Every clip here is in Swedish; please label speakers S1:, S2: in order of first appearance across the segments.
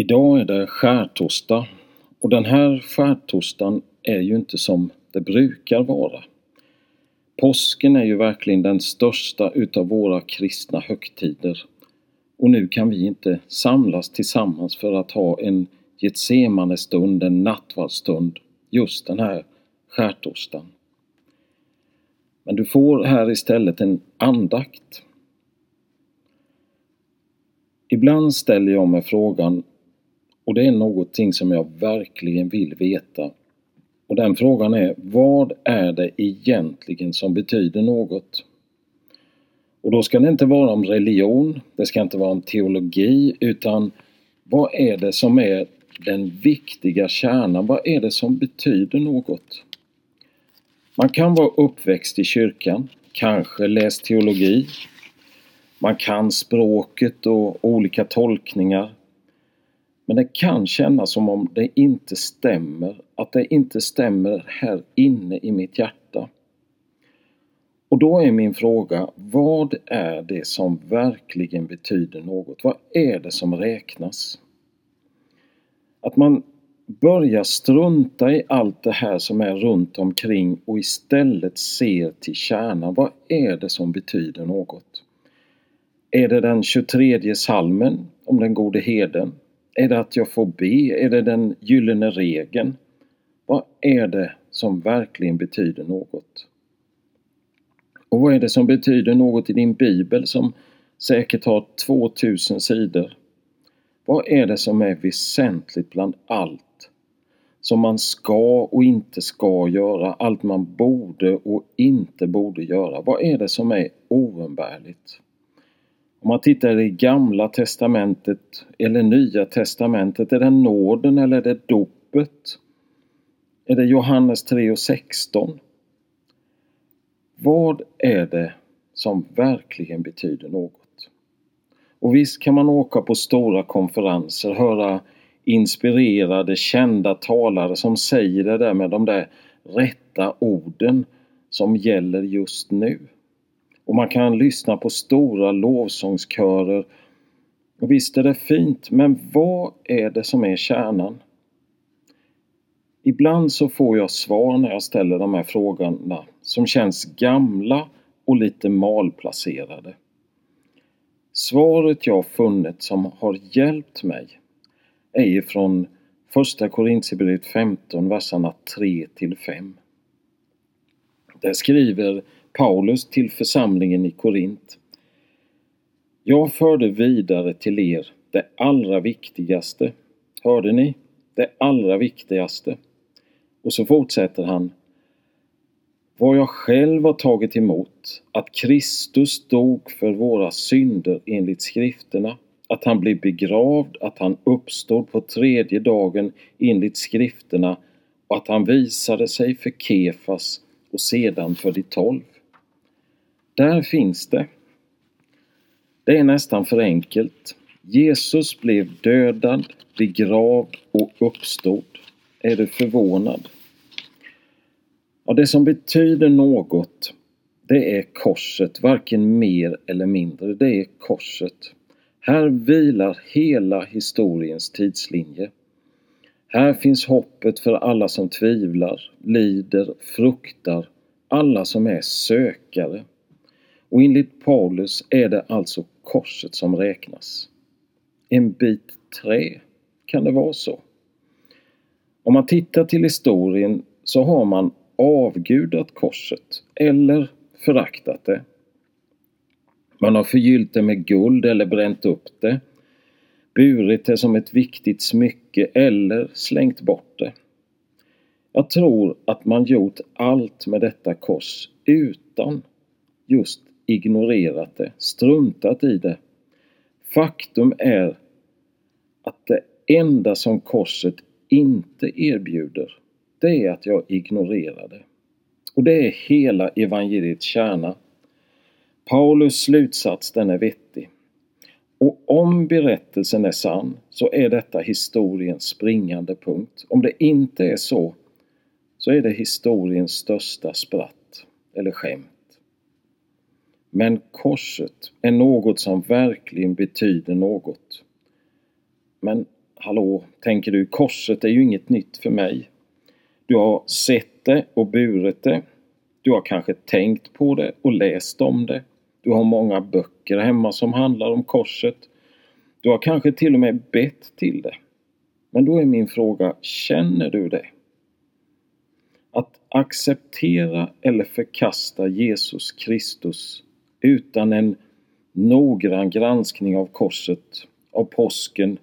S1: Idag är det skärtorsdag och den här skärtorsdagen är ju inte som det brukar vara. Påsken är ju verkligen den största utav våra kristna högtider och nu kan vi inte samlas tillsammans för att ha en Getsemane-stund, en nattvardsstund, just den här skärtorsdagen. Men du får här istället en andakt. Ibland ställer jag mig frågan och det är någonting som jag verkligen vill veta. Och den frågan är, vad är det egentligen som betyder något? Och då ska det inte vara om religion, det ska inte vara om teologi, utan vad är det som är den viktiga kärnan? Vad är det som betyder något? Man kan vara uppväxt i kyrkan, kanske läst teologi, man kan språket och olika tolkningar. Men det kan kännas som om det inte stämmer, att det inte stämmer här inne i mitt hjärta. Och då är min fråga, vad är det som verkligen betyder något? Vad är det som räknas? Att man börjar strunta i allt det här som är runt omkring och istället ser till kärnan. Vad är det som betyder något? Är det den 23 salmen om den gode heden? Är det att jag får be? Är det den gyllene regeln? Vad är det som verkligen betyder något? Och vad är det som betyder något i din bibel som säkert har 2000 sidor? Vad är det som är väsentligt bland allt som man ska och inte ska göra, allt man borde och inte borde göra? Vad är det som är oumbärligt? Om man tittar i gamla testamentet eller nya testamentet, är det nåden eller är det dopet? Är det Johannes 3 och 16? Vad är det som verkligen betyder något? Och visst kan man åka på stora konferenser, höra inspirerade, kända talare som säger det där med de där rätta orden som gäller just nu. Och man kan lyssna på stora lovsångskörer. Och visst är det fint, men vad är det som är kärnan? Ibland så får jag svar när jag ställer de här frågorna som känns gamla och lite malplacerade. Svaret jag funnit som har hjälpt mig är ifrån Första Korintierbrevet 15, verserna 3 till 5. Där skriver Paulus till församlingen i Korint. Jag förde vidare till er det allra viktigaste. Hörde ni? Det allra viktigaste. Och så fortsätter han. Vad jag själv har tagit emot, att Kristus dog för våra synder enligt skrifterna, att han blev begravd, att han uppstod på tredje dagen enligt skrifterna och att han visade sig för Kefas och sedan för de tolv. Där finns det. Det är nästan för enkelt. Jesus blev dödad, begravd och uppstod. Är du förvånad? Ja, det som betyder något, det är korset, varken mer eller mindre. Det är korset. Här vilar hela historiens tidslinje. Här finns hoppet för alla som tvivlar, lider, fruktar, alla som är sökare. Och enligt Paulus är det alltså korset som räknas. En bit trä, kan det vara så? Om man tittar till historien så har man avgudat korset eller föraktat det. Man har förgyllt det med guld eller bränt upp det, burit det som ett viktigt smycke eller slängt bort det. Jag tror att man gjort allt med detta kors utan just ignorerat det, struntat i det. Faktum är att det enda som korset inte erbjuder, det är att jag ignorerar det. Och det är hela evangeliets kärna. Paulus slutsats den är vettig. Och om berättelsen är sann så är detta historiens springande punkt. Om det inte är så, så är det historiens största spratt eller skämt. Men korset är något som verkligen betyder något. Men hallå, tänker du, korset är ju inget nytt för mig. Du har sett det och burit det. Du har kanske tänkt på det och läst om det. Du har många böcker hemma som handlar om korset. Du har kanske till och med bett till det. Men då är min fråga, känner du det? Att acceptera eller förkasta Jesus Kristus utan en noggrann granskning av korset, av påsken.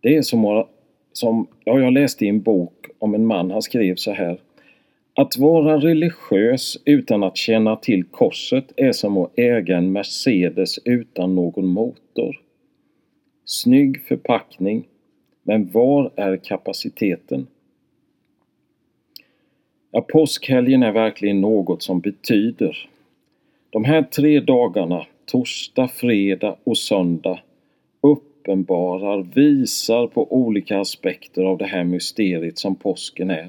S1: Det är som, som ja, jag läste i en bok om en man, han skrev så här. Att vara religiös utan att känna till korset är som att äga en Mercedes utan någon motor. Snygg förpackning, men var är kapaciteten? Ja, påskhelgen är verkligen något som betyder. De här tre dagarna, torsdag, fredag och söndag, uppenbarar, visar på olika aspekter av det här mysteriet som påsken är.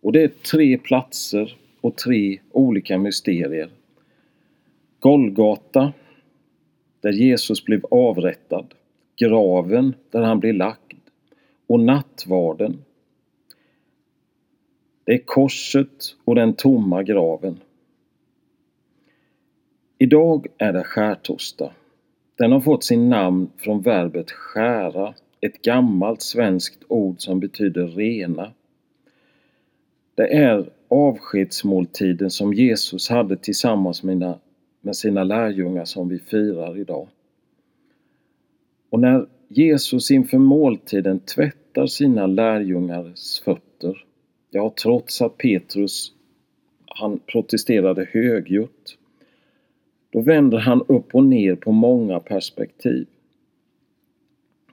S1: Och det är tre platser och tre olika mysterier. Golgata, där Jesus blev avrättad. Graven, där han blev lagd. Och nattvarden. Det är korset och den tomma graven. Idag är det skärtorsdag. Den har fått sin namn från verbet skära, ett gammalt svenskt ord som betyder rena. Det är avskedsmåltiden som Jesus hade tillsammans med sina lärjungar som vi firar idag. Och när Jesus inför måltiden tvättar sina lärjungars fötter, ja trots att Petrus han protesterade högljutt, då vänder han upp och ner på många perspektiv.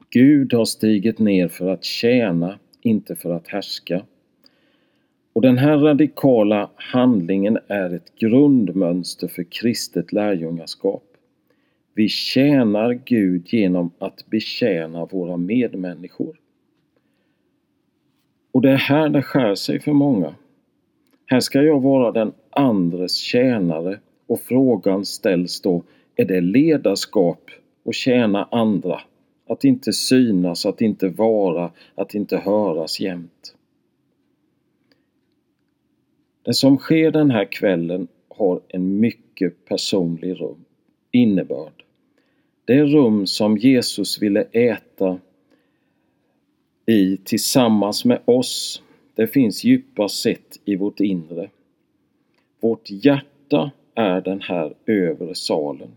S1: Gud har stigit ner för att tjäna, inte för att härska. Och den här radikala handlingen är ett grundmönster för kristet lärjungaskap. Vi tjänar Gud genom att betjäna våra medmänniskor. Och det är här det skär sig för många. Här ska jag vara den andres tjänare och frågan ställs då, är det ledarskap att tjäna andra? Att inte synas, att inte vara, att inte höras jämt. Det som sker den här kvällen har en mycket personlig rum, innebörd. Det rum som Jesus ville äta i tillsammans med oss, det finns djupast sett i vårt inre. Vårt hjärta är den här övre salen.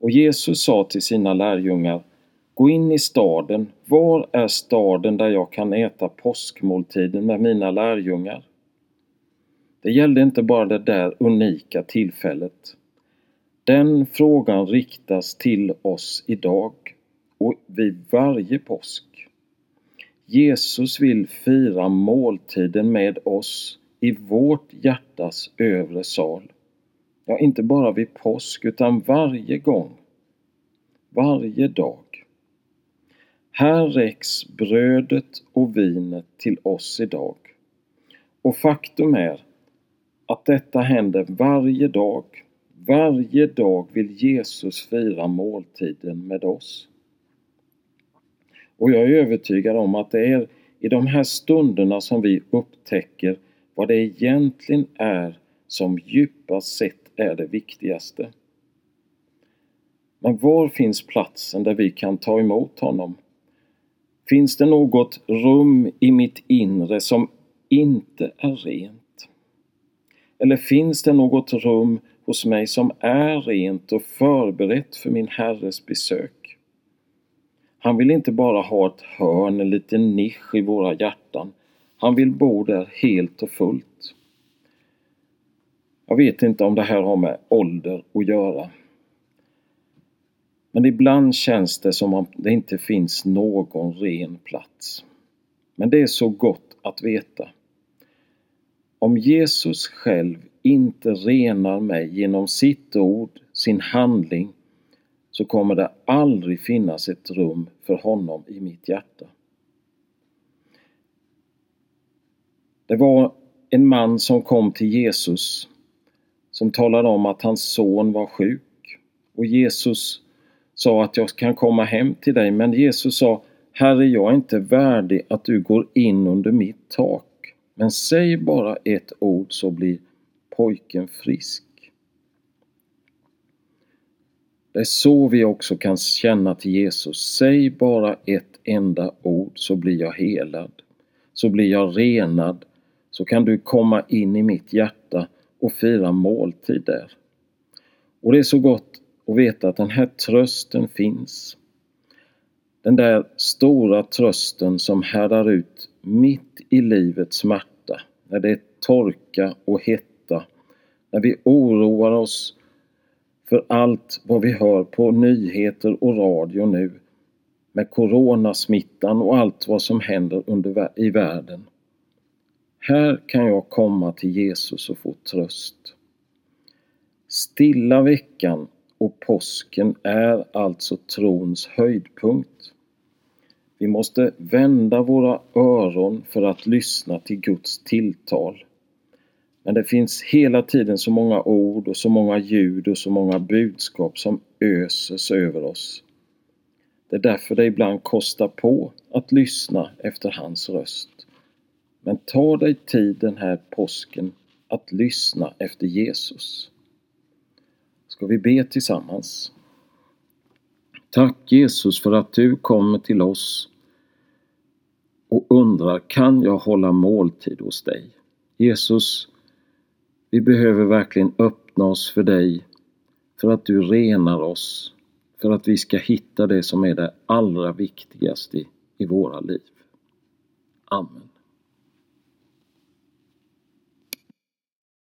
S1: Och Jesus sa till sina lärjungar Gå in i staden. Var är staden där jag kan äta påskmåltiden med mina lärjungar? Det gällde inte bara det där unika tillfället. Den frågan riktas till oss idag och vid varje påsk. Jesus vill fira måltiden med oss i vårt hjärtas övre sal. Ja, inte bara vid påsk utan varje gång. Varje dag. Här räcks brödet och vinet till oss idag. Och faktum är att detta händer varje dag. Varje dag vill Jesus fira måltiden med oss. Och jag är övertygad om att det är i de här stunderna som vi upptäcker vad det egentligen är som djupast sett är det viktigaste. Men var finns platsen där vi kan ta emot honom? Finns det något rum i mitt inre som inte är rent? Eller finns det något rum hos mig som är rent och förberett för min Herres besök? Han vill inte bara ha ett hörn, en liten nisch i våra hjärtan. Han vill bo där helt och fullt. Jag vet inte om det här har med ålder att göra. Men ibland känns det som om det inte finns någon ren plats. Men det är så gott att veta. Om Jesus själv inte renar mig genom sitt ord, sin handling, så kommer det aldrig finnas ett rum för honom i mitt hjärta. Det var en man som kom till Jesus som talade om att hans son var sjuk. Och Jesus sa att jag kan komma hem till dig, men Jesus sa Herre, jag är inte värdig att du går in under mitt tak. Men säg bara ett ord så blir pojken frisk. Det är så vi också kan känna till Jesus. Säg bara ett enda ord så blir jag helad. Så blir jag renad. Så kan du komma in i mitt hjärta och fira måltid där. Och det är så gott att veta att den här trösten finns. Den där stora trösten som härdar ut mitt i livets smärta, när det är torka och hetta, när vi oroar oss för allt vad vi hör på nyheter och radio nu med coronasmittan och allt vad som händer under, i världen. Här kan jag komma till Jesus och få tröst. Stilla veckan och påsken är alltså trons höjdpunkt. Vi måste vända våra öron för att lyssna till Guds tilltal. Men det finns hela tiden så många ord och så många ljud och så många budskap som öses över oss. Det är därför det ibland kostar på att lyssna efter hans röst. Men ta dig tid den här påsken att lyssna efter Jesus. Ska vi be tillsammans? Tack Jesus för att du kommer till oss och undrar, kan jag hålla måltid hos dig? Jesus, vi behöver verkligen öppna oss för dig, för att du renar oss, för att vi ska hitta det som är det allra viktigaste i våra liv. Amen.